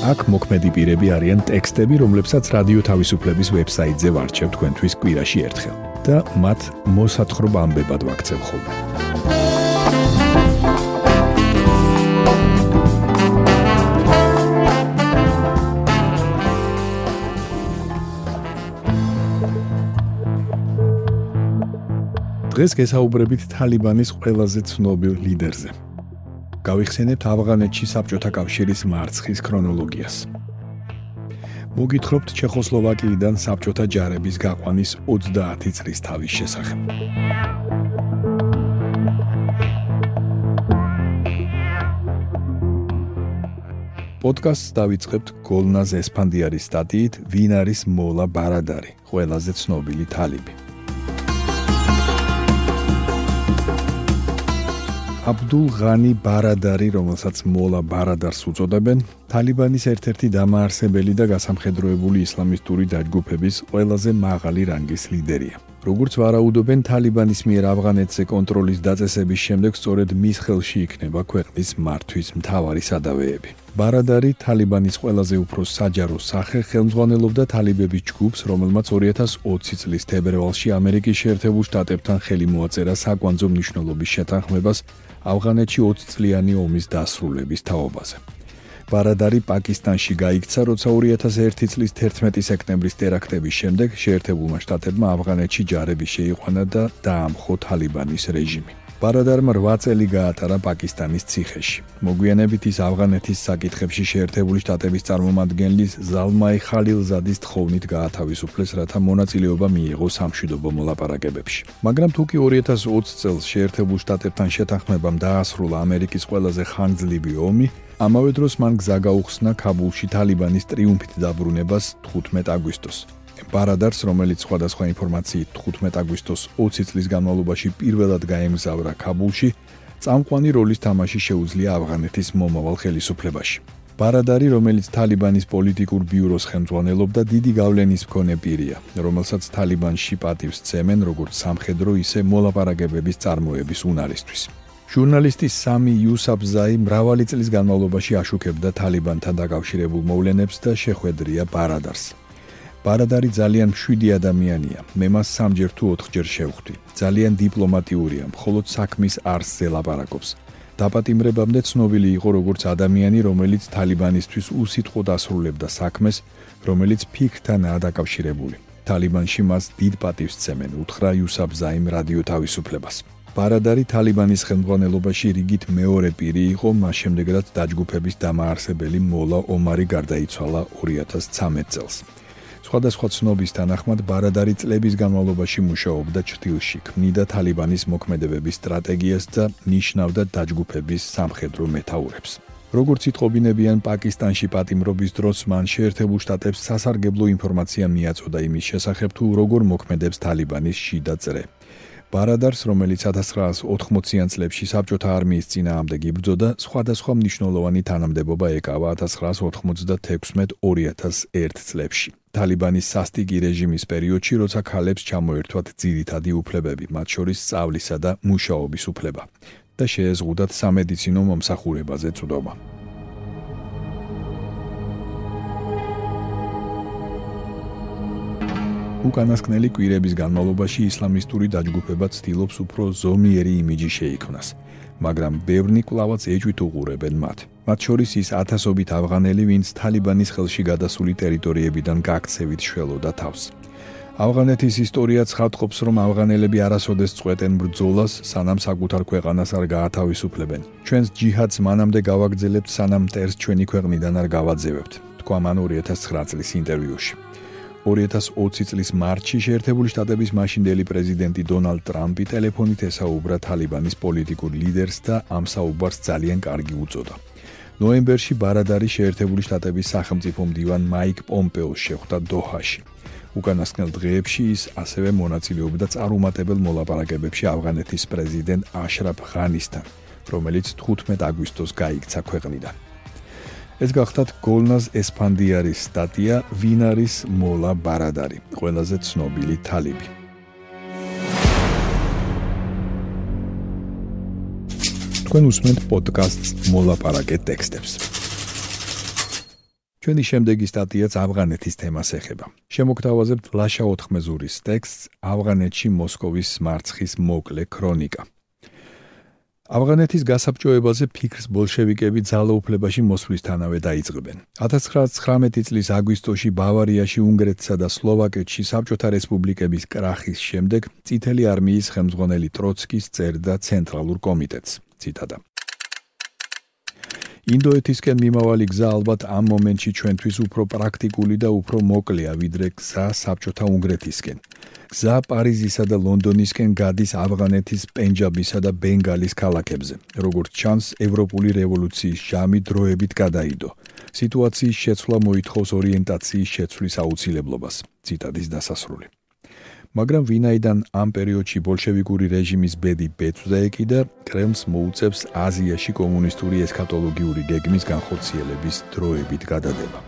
აქ მოქმედი პირები არიან ტექსტები, რომლებსაც რადიო თავისუფლების ვებსაიტზე ვარჩევ თქვენთვის კვირაში ერთხელ და მათ მოსათხრობ ამბებად ვაქცევ ხოლმე. დღეს გესაუბრებით თალიბანის ყველაზე ცნობილ ლიდერზე, გავიხსენებთ ავღანეთში საბჭოთა კავშირის მარცხის ქრონოლოგიას. მოგითხრობთ ჩეხოსლოვაკიიდან საბჭოთა ჯარების გაყვანის 30 წლის თავის შესახებ. პოდკასტს დავიწყებთ გოლნაზ ესპანდიარის სტატიით ვინ არის მოლა ბარადარი, ყველაზე ცნობილი თალიბი. აბდულ ღანი ბარადარი, რომელსაც მოლა ბარადარს უწოდებენ, თალიბანის ერთ-ერთი დამაარსებელი და გასამხედროებული ისლამისტური დაჯგუფების ყველაზე მაღალი რანგის ლიდერია. როგორც ვარაუდობენ, თალიბანის მიერ ავღანეთზე კონტროლის დაწესების შემდეგ სწორედ მის ხელში იქნება ქვეყნის მართვის მთავარი სადავეები. ბარადარი თალიბანის ყველაზე უფრო საჯარო სახე ხელმძღვანელობდა თალიბების ჯგუფს, რომელმაც 2020 წლის თებერვალში ამერიკის შეერთებულ შტატებთან ხელი მოაწერა საკვანძო მნიშვნელობის შეთანხმებას ავღანეთში 20 წლიანი ომის დასრულების თაობაზე. ბარადარი პაკისტანში გაიქცა, როცა 2001 წლის 11 სექტემბრის ტერაქტების შემდეგ შეერთებულმა შტატებმა ავღანეთში ჯარები შეიყვანა და დაამხო თალიბანის რეჟიმი. ბარადარმა 8 წელი გაატარა პაკისტანის ციხეში. მოგვიანებით ის ავღანეთის საკითხებში შეერთებული შტატების წარმომადგენლის ზალმაი ხალილზადის თხოვნით გაათავისუფლეს, რათა მონაწილეობა მიიღო სამშვიდობო მოლაპარაკებებში. მაგრამ თუ კი 2020 წელს შეერთებულ შტატებთან შეთანხმებამ დაასრულა ამერიკის ყველაზე ხანგრძლივი ომი, ამავე დროს მან გზა გაუხსნა ქაბულში თალიბანის ტრიუმფით დაბრუნებას 15 აგვისტოს. ბარადარს, რომელიც სხვადასხვა ინფორმაციით 15 აგვისტოს 20 წლის განმავლობაში პირველად გაემგზავრა ქაბულში, წამყვანი როლის თამაში შეუძლია ავღანეთის მომავალ ხელისუფლებაში. ბარადარი, რომელიც თალიბანის პოლიტიკურ ბიუროს ხელმძღვანელობდა, დიდი გავლენის მქონე პირია, რომელსაც თალიბანში პატივს ცემენ როგორც სამხედრო, ისე მოლაპარაკებების წარმოების უნარისთვის. ჟურნალისტი სამი იუსაფზაი მრავალი წლის განმავლობაში აშუქებდა თალიბანთან დაკავშირებულ მოვლენებს და შეხვედრია ბარადარს. ბარადარი ძალიან მშვიდი ადამიანია. მე მას სამჯერ თუ ოთხჯერ შევხვდი. ძალიან დიპლომატიურია, მხოლოდ საქმის არსზე ლაპარაკობს. დაპატიმრებამდე ცნობილი იყო როგორც ადამიანი, რომელიც თალიბანისთვის უსიტყვოდ ასრულებდა საქმეს, რომელიც ფიქრთანაა დაკავშირებული. თალიბანში მას დიდ პატივს ცემენ, უთხრა იუსაბზაიმ რადიო თავისუფლებას. ბარადარი თალიბანის ხელმძღვანელობაში რიგით მეორე პირი იყო, მას შემდეგ რაც დაჯგუფების დამაარსებელი მოლა ომარი გარდაიცვალა 2013 წელს. სხვადასხვა ცნობის თანახმად ბარადარი წლების განმავლობაში მუშაობდა ჩრდილში, ქმნიდა თალიბანის მოქმედებების სტრატეგიას და ნიშნავდა დაჯგუფების სამხედრო მეთაურებს. როგორც იტყობინებიან პაკისტანში პატიმრობის დროს მან შეერთებულ შტატებს სასარგებლო ინფორმაცია მიაწოდა იმის შესახებ თუ როგორ მოქმედებს თალიბანის შიდა წრე. ბარადარს, რომელიც 1980-იან წლებში საბჭოთა არმიის წინააღმდეგ იბრძოდა, სხვადასხვა მნიშვნელოვანი თანამდებობა ეკავა 1996-2001 წლებში. თალიბანის სასტიკი რეჟიმის პერიოდში, როცა ქალებს ჩამოერთვათ ძირითადი უფლებები, მათ შორის სწავლისა და მუშაობის უფლება და შეეზღუდათ სამედიცინო მომსახურებაზე წვდომა. უკანასკნელი კვირების განმავლობაში ისლამისტური დაჯგუფება ცდილობს უფრო ზომიერი იმიჯი შეიქმნას, მაგრამ ბევრნი კლავაც ეჭვით უყურებენ მათ. მათ შორის ის ათასობით ავღანელი, ვინც თალიბანის ხელში გადასული ტერიტორიებიდან გაქცევით შველოდა თავს. ავღანეთის ისტორია ცხადყოფს, რომ ავღანელები არასოდეს წვეტენ ბრძოლას, სანამ საკუთარ ქვეყანას არ გაათავისუფლებენ. ჩვენს ჯიჰადს მანამდე გავაგრძელებთ, სანამ ტერს ჩვენი ქვეყნიდან არ გავაძევებთ, თქვა მან 2009 წლის ინტერვიუში. 2020 წლის მარტში შეერთებული შტატების მაშინდელი პრეზიდენტი დონალდ ტრამპი ტელეფონით ესაუბრა თალიბანის პოლიტიკურ ლიდერს და ამ საუბარს ძალიან კარგი უწოდა. ნოემბერში ბარადარი შეერთებული შტატების სახელმწიფო მდივან მაიკ პომპეოს შეხვდა დოჰაში. უკანასკნელ დღეებში ის ასევე მონაწილეობდა წარუმატებელ მოლაპარაკებებში ავღანეთის პრეზიდენტ აშრაფ ღანისთან, რომელიც 15 აგვისტოს გაიქცა ქვეყნიდან. ეს გახდათ გოლნაზ ესპანდიარის სტატია ვინ არის მოლა ბარადარი ყველაზე ცნობილი თალიბი. თქვენ უსმენთ პოდკასტს მოლაპარაკე ტექსტებს. ჩვენი შემდეგი სტატიაც ავღანეთის თემას ეხება. შემოგთავაზებთ ლაშა ოთხმეზურის ტექსტს ავღანეთში მოსკოვის მარცხის მოკლე ქრონიკა ავღანეთის გასაბჭოებაზე ფიქრს ბოლშევიკები ძალაუფლებაში მოსვლისთანავე დაიწყებენ. 1919 წლის აგვისტოში ბავარიაში, უნგრეთსა და სლოვაკეთში საბჭოთა რესპუბლიკების კრახის შემდეგ წითელი არმიის ხელმძღვანელი ტროცკის წერდა ცენტრალურ კომიტეტს. ციტატა ინდოეთისკენ მიმავალი გზა ალბათ ამ მომენტში ჩვენთვის უფრო პრაქტიკული და უფრო მოკლეა ვიდრე გზა საბჭოთა უნგრეთისკენ. გზა პარიზისა და ლონდონისკენ გადის ავღანეთის, პენჯაბისა და ბენგალის ქალაქებზე. როგორც ჩანს, ევროპული რევოლუციის ჟამი დროებით გადაიდო. სიტუაციის შეცვლა მოითხოვს ორიენტაციის შეცვლის აუცილებლობას. ციტადის დასასრული. მაგრამ ვინაიდან ამ პერიოდში ბოლშევიკური რეჟიმის ბედი ბეწვდა ეკიდა, კრემლს მოუწევს აზიაში კომუნისტური ესქატოლოგიური გეგმის განხორციელების დროებით გადადება.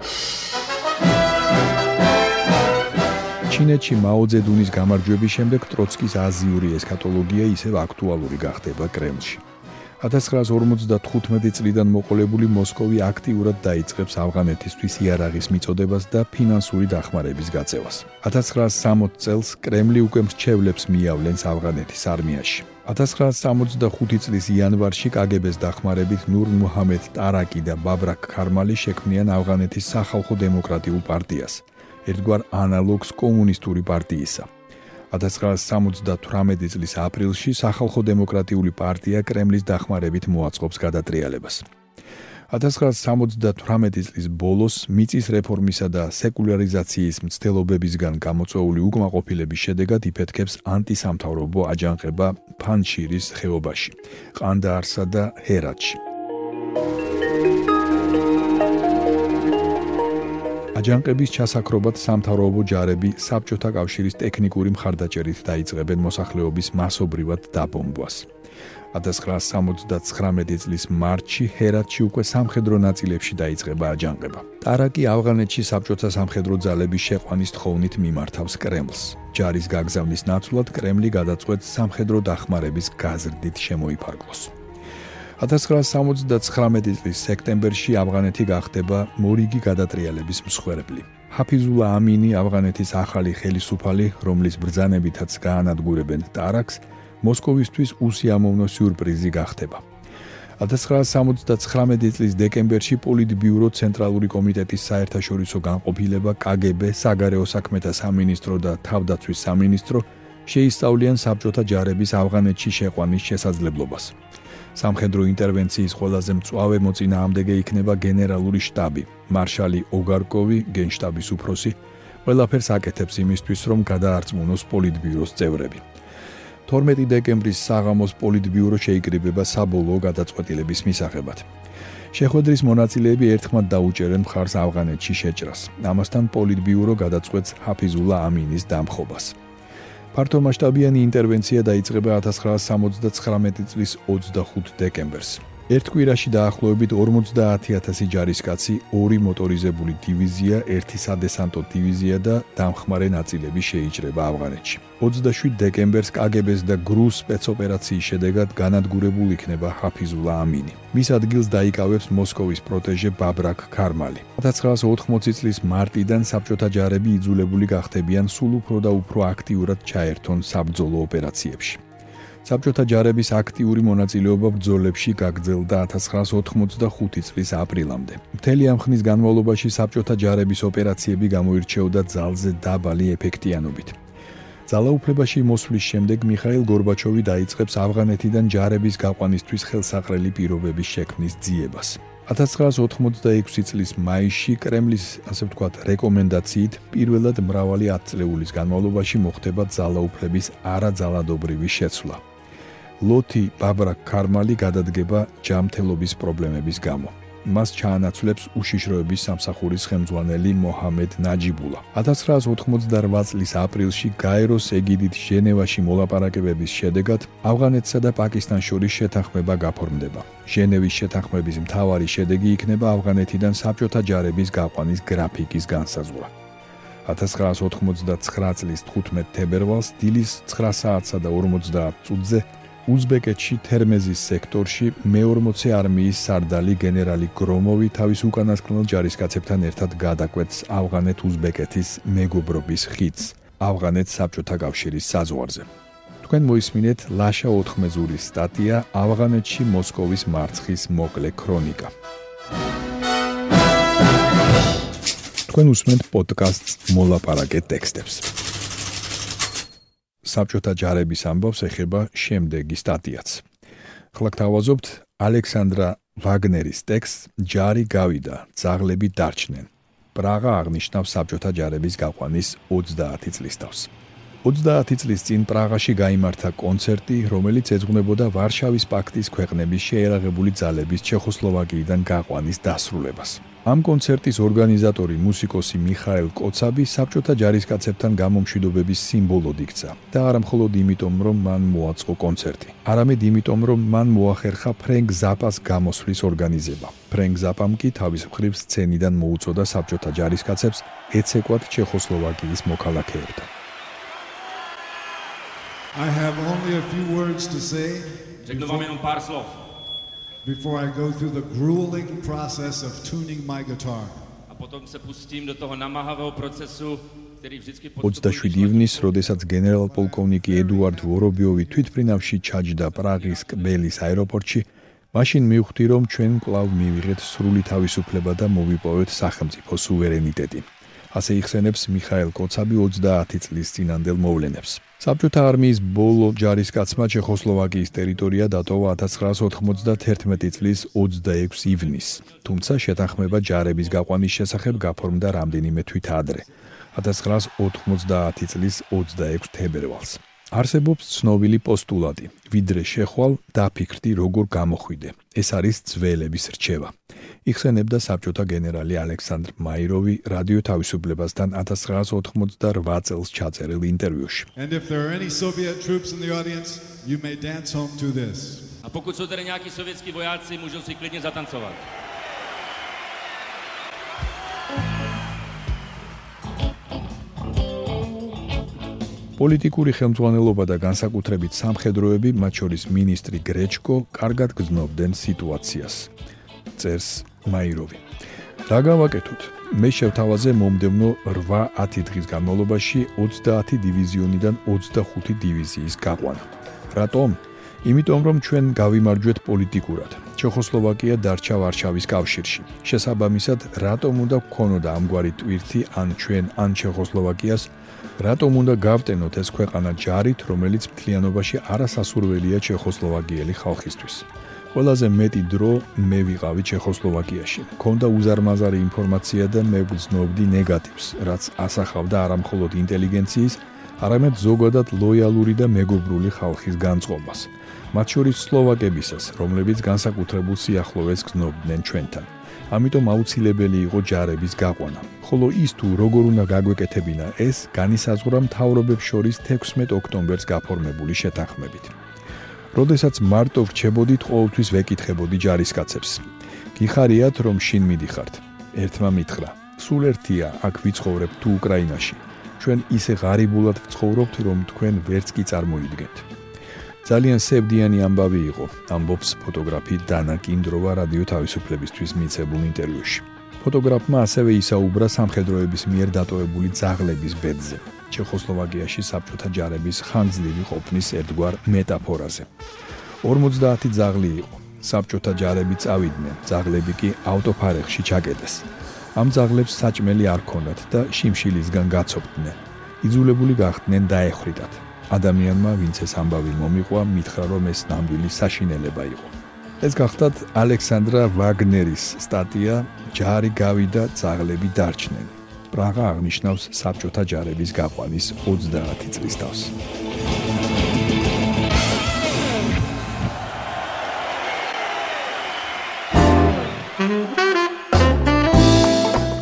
ჩინეთში მაოძედუნის გამარჯვების შემდეგ ტროცკის აზიური ესქატოლოგია ისევ აქტუალური გახდება კრემლში. 1955 წლიდან მოყოლებული მოსკოვი აქტიურად დაიწყებს ავღანეთისთვის იარაღის მიწოდებას და ფინანსური დახმარების გაწევას. 1960 წელს კრემლი უკვე მრჩევლებს მიავლენს ავღანეთის არმიაში. 1965 წლის იანვარში კგბ-ს დახმარებით ნურ მუჰამედ ტარაკი და ბაბრაკ ქარმალი შექმნიან ავღანეთის სახალხო დემოკრატიულ პარტიას. ერთგვარ ანალოგს კომუნისტური პარტიისა. 1978 წლის აპრილში სახალხო დემოკრატიული პარტია კრემლის დახმარებით მოაწყობს გადატრიალებას. 1978 წლის ბოლოს მიწის რეფორმისა და სეკულარიზაციის მცდელობებისგან გამოწვეული უკმაყოფილების შედეგად იფეთქებს ანტისამთავრობო აჯანყება ფანჩირის ხეობაში, ყანდაარსა და ჰერატში. აჯანყების ჩასაქრობად სამთავრობო ჯარები საბჭოთა კავშირის ტექნიკური მხარდაჭერით დაიწყებენ მოსახლეობის მასობრივად დაბომბვას. 1979 წლის მარტში ჰერატში უკვე სამხედრო ნაწილებში დაიწყება აჯანყება. ტარაკი ავღანეთში საბჭოთა სამხედრო ძალების შეყვანის თხოვნით მიმართავს კრემლს. ჯარის გაგზავნის ნაცვლად კრემლი გადაწყვეტს სამხედრო დახმარების გაზრდით შემოიფარგლოს. 1979 წლის სექტემბერში ავღანეთი გახდება მორიგი გადატრიალების მსხვერპლი. ჰაფიზულა ამინი ავღანეთის ახალი ხელისუფალი, რომლის ბრძანებითაც გაანადგურებენ ტარაქს, მოსკოვისთვის უსიამოვნო სიურპრიზი გახდება. 1979 წლის დეკემბერში პოლიტბიურო ცენტრალური კომიტეტის საერთაშორისო განყოფილება KGB, საგარეო საქმეთა სამინისტრო და თავდაცვის სამინისტრო შეისწავლიან საბჭოთა ჯარების ავღანეთში შეყვანის შესაძლებლობას. სამხედრო ინტერვენციის ყველაზე მწვავე მოწინააღმდეგე იქნება გენერალური შტაბი, მარშალი ოგარკოვი, გენშტაბის უფროსი, ყველაფერს აკეთებს იმისთვის, რომ გადაარწმუნოს პოლიტბიუროს წევრები. 12 დეკემბრის საღამოს პოლიტბიურო შეიკრიბება საბოლოო გადაწყვეტილების მისაღებად. შეხვედრის მონაწილეები ერთხმად დაუჭერენ მხარს ავღანეთში შეჭრას. ამასთან პოლიტბიურო გადაწყვეტს ჰაფიზულა ამინის დამხობას. ფართომასშტაბიანი ინტერვენცია დაიწყება 1979 წლის 25 დეკემბერს. ერთ კვირაში დაახლოებით 50000 ჯარისკაცი, ორი მოტორიზებული დივიზია, ერთი სადესანტო დივიზია და დამხმარე ნაწილები შეიჭრება ავღანეთში. 27 დეკემბერს კგბ-ს და გრუს სპეცოპერაციის შედეგად განადგურებულ იქნება ჰაფიზულა ამინი. მის ადგილს დაიკავებს მოსკოვის პროტეჟე ბაბრაკ ქარმალი. 1980 წლის მარტიდან საბჭოთა ჯარები იძულებული გახდებიან სულ უფრო და უფრო აქტიურად ჩაერთონ საბრძოლო ოპერაციებში. საბჭოთა ჯარების აქტიური მონაწილეობა ბრძოლებში გაგრძელდა 1985 წლის აპრილამდე. მთელი ამ ხნის განმავლობაში საბჭოთა ჯარების ოპერაციები გამოირჩეოდა ძალზე დაბალი ეფექტიანობით. ძალაუფლებაში მოსვლის შემდეგ მიხაილ გორბაჩოვი დაიწყებს ავღანეთიდან ჯარების გაყვანისთვის ხელსაყრელი პირობების შექმნის ძიებას. 1986 წლის მაისში კრემლის, ასე ვთქვათ, რეკომენდაციით პირველად მრავალი ათწლეულის განმავლობაში მოხდება ძალაუფლების არაძალადობრივი შეცვლა. ლოთი ბაბრა ქარმალი გადადგება ჯამთელობის პრობლემების გამო. მას ჩაანაცვლებს უშიშროების სამსახურის ხელმძღვანელი მოჰამედ ნაჯიბულა. 1988 წლის აპრილში გაეროს ეგიდით ჟენევაში მოლაპარაკებების შედეგად ავღანეთსა და პაკისტანს შორის შეთანხმება გაფორმდება. ჟენევის შეთანხმების მთავარი შედეგი იქნება ავღანეთიდან საბჭოთა ჯარების გაყვანის გრაფიკის განსაზღვრა. 1989 წლის 15 თებერვალს დილის 9 საათსა და 50 წუთზე უზბეკეთში თერმეზის სექტორში მე-40 არმიის სარდალი გენერალი გრომოვი თავის უკანასკნელ ჯარისკაცებთან ერთად გადაკვეთს ავღანეთ-უზბეკეთის მეგობრობის ხიდს ავღანეთ საბჭოთა კავშირის საზღვარზე. თქვენ მოისმინეთ ლაშა 4 მეზურის სტატია ავღანეთში მოსკოვის მარცხის მოკლე ქრონიკა. თქვენ უსმენთ პოდკასტს მოლაპარაკე ტექსტებს. საბჭოთა ჯარების ამბავს ეხება შემდეგი სტატიაც. ხლაკ თავაზობთ ალექსანდრა ვაგნერის ტექსტ ჯარი გავიდა, ძაღლები დარჩნენ. პრაღა აღნიშნავს საბჭოთა ჯარების გაყვანის 30 წლის თავს. 30 წლის წინ პრაღაში გამართა კონცერტი, რომელიც ეძღვნებოდა ვარშავის პაქტის ქვეყნების შეერაღებული ძალების ჩეხოსლოვაკიიდან გაყვანის დასრულებას. ამ კონცერტის ორგანიზატორი მუსიკოსი მიხაილ კოცაბი საბჭოთა ჯარისკაცებთან გამომშვიდობების სიმბოლოდ იქცა და არა მხოლოდ იმიტომ რომ მან მოაწყო კონცერტი. არამედ იმიტომ რომ მან მოახერხა ფრენკ ზაპას გამოსვლის ორგანიზება. ფრენკ ზაპამ კი თავის მხრივ სცენიდან მოუწოდა საბჭოთა ჯარისკაცებს ეცეკვათ ჩეხოსლოვაკიის მოქალაქეებთან I have only a few words to say. Řeknu vám jenom pár slov. before I go through the grueling process of tuning my guitar. A potom se pustím do toho namáhavého procesu, který vždycky 27 ივნის, როდესაც გენერალ-პოლკოვნიკი ედუარდ ვორობიოვი თვითფრინავში ჩაჯდა პრაღის კბელის აეროპორტში, მაშინ მივხვდი, რომ ჩვენ კვლავ მივიღეთ სრული თავისუფლება და მოვიპოვეთ სახელმწიფო სუვერენიტეტი. ასე იხსენებს მიხაილ კოცაბი 30 წლის წინანდელ მოვლენებს. საბჭოთა არმიის ბოლო ჯარისკაცმა ჩეხოსლოვაკიის ტერიტორია დატოვა 1991 წლის 26 ივნისს, თუმცა შეთანხმება ჯარების გაყვანის შესახებ გაფორმდა რამდენიმე თვით ადრე, 1990 წლის 26 თებერვალს. არსებობს ცნობილი პოსტულატი: ვიდრე შეხვალ, დაფიქრდი როგორ გამოხვიდე. ეს არის ძველების რჩევა. იხსენებდა საბჭოთა გენერალი ალექსანდრ მაიროვი რადიო თავისუფლებასთან 1988 წელს ჩაწერილ ინტერვიუში. And if there are any Soviet troops in the audience, you may dance home to this. A pokud jsou tady nějaký sovětský vojáci, můžou si klidně zatancovat. პოლიტიკური ხელმძღვანელობა და განსაკუთრებით სამხედროები, მათ შორის ministri გრეჩკო, კარგად გრძნობდნენ სიტუაციას. წერს მაიროვი. რა გავაკეთოთ? მე შევთავაზე მომდევნო 8-10 დღის განმავლობაში 30 დივიზიონიდან 25 დივიზიის გაყვანა. რატომ? იმიტომ რომ ჩვენ გავიმარჯვეთ პოლიტიკურად. ჩეხოსლოვაკია დარჩა ვარშავის კავშირში. შესაბამისად, რატომ უნდა გქონოდა ამგვარი ტვირთი ან ჩვენ ან ჩეხოსლოვაკიას რატომ უნდა გავტენოთ ეს ქვეყანა ჯარით, რომელიც მთლიანობაში არასასურველია ჩეხოსლოვაკიელი ხალხისთვის? ყველაზე მეტი დრო მე ვიყავი ჩეხოსლოვაკიაში. ქონდა უზარმაზარი ინფორმაცია და მე ვგრძნობდი ნეგატივს, რაც ასახავდა არამხოლოდ ინტელიგენციის, არამედ ზოგადად ლოიალური და მეგობრული ხალხის განწყობას. მათ შორის სლოვაკებისას, რომლებიც განსაკუთრებულ სიახლოვეს გრძნობდნენ ჩვენთან. ამიტომ აუცილებელი იყო ჯარების გაყვანა. ხოლო ის თუ როგორ უნდა გაგვეკეთებინა ეს განისაზღვრა მთავრობებს შორის 16 ოქტომბერს გაფორმებული შეთანხმებით. როდესაც მარტო რჩებოდით ყოველთვის ვეკითხებოდი ჯარისკაცებს. გიხარიათ რომ შინ მიდიხართ. ერთმა მითხრა: სულ ერთია აქ ვიცხოვრებ თუ უკრაინაში. ჩვენ ისე ღარიბულად ვცხოვრობთ რომ თქვენ ვერც კი წარმოიდგენთ. ძალიან სევდიანი ამბავი იყო, ამბობს ფოტოგრაფი დანა კინდროვა რადიო თავისუფლებისთვის მიცემულ ინტერვიუში. ფოტოგრაფმა ასევე ისაუბრა სამხედროების მიერ დატოვებული ძაღლების ბედზე. ჩეხოსლოვაკიაში საბჭოთა ჯარების ხანძლივი ყოფნის ერთგვარ მეტაფორაზე. 50 ძაღლი იყო. საბჭოთა ჯარები წავიდნენ, ძაღლები კი ავტოფარეხში ჩაკეტეს. ამ ძაღლებს საჭმელი არ ქონდათ და შიმშილისგან გაცოფდნენ. იძულებული გახდნენ დაეხრიდათ. ადამიანმა, ვინც ეს ამბავი მომიყვა, მითხრა, რომ ეს ნამდვილი საშინელება იყო. ეს გახდათ ალექსანდრა ვაგნერის სტატია ჯარი გავიდა, ძაღლები დარჩნენ. პრაღა აღნიშნავს საბჭოთა ჯარების გაყვანის 30 წლის თავს.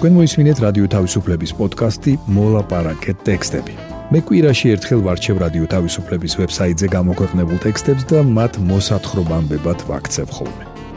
თქვენ მოისმინეთ რადიო თავისუფლების პოდკასტი მოლაპარაკეთ ტექსტები. მე კვირაში ერთხელ ვარჩევ რადიო თავისუფლების ვებსაიტზე გამოქვეყნებულ ტექსტებს და მათ მოსათხრობამდე ვაქცევ ხოლმე.